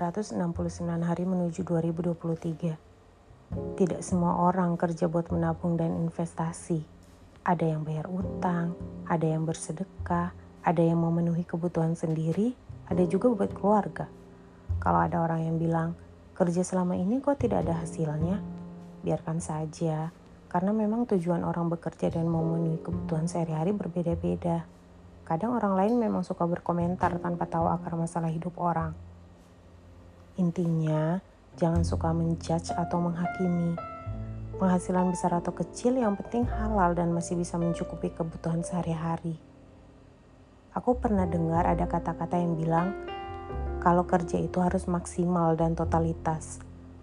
269 hari menuju 2023. Tidak semua orang kerja buat menabung dan investasi. Ada yang bayar utang, ada yang bersedekah, ada yang memenuhi kebutuhan sendiri, ada juga buat keluarga. Kalau ada orang yang bilang, kerja selama ini kok tidak ada hasilnya, biarkan saja, karena memang tujuan orang bekerja dan memenuhi kebutuhan sehari-hari berbeda-beda. Kadang orang lain memang suka berkomentar tanpa tahu akar masalah hidup orang. Intinya, jangan suka menjudge atau menghakimi. Penghasilan besar atau kecil yang penting halal dan masih bisa mencukupi kebutuhan sehari-hari. Aku pernah dengar ada kata-kata yang bilang, kalau kerja itu harus maksimal dan totalitas,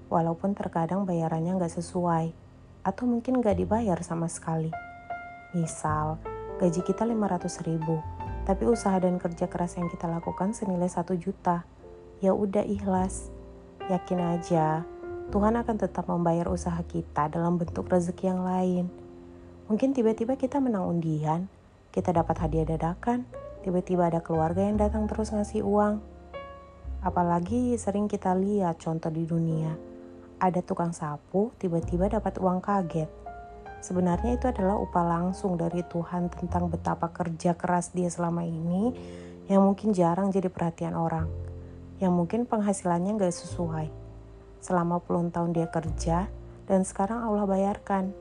walaupun terkadang bayarannya nggak sesuai, atau mungkin nggak dibayar sama sekali. Misal, gaji kita 500 ribu, tapi usaha dan kerja keras yang kita lakukan senilai 1 juta. Ya udah ikhlas. Yakin aja, Tuhan akan tetap membayar usaha kita dalam bentuk rezeki yang lain. Mungkin tiba-tiba kita menang undian, kita dapat hadiah dadakan, tiba-tiba ada keluarga yang datang terus ngasih uang. Apalagi sering kita lihat contoh di dunia, ada tukang sapu tiba-tiba dapat uang kaget Sebenarnya itu adalah upah langsung dari Tuhan tentang betapa kerja keras dia selama ini yang mungkin jarang jadi perhatian orang. Yang mungkin penghasilannya gak sesuai. Selama puluhan tahun dia kerja dan sekarang Allah bayarkan.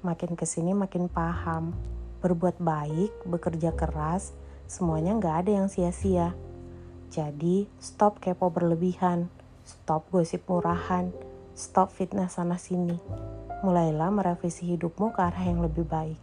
Makin ke sini makin paham. Berbuat baik, bekerja keras, semuanya gak ada yang sia-sia. Jadi stop kepo berlebihan, stop gosip murahan, stop fitnah sana sini mulailah merevisi hidupmu ke arah yang lebih baik.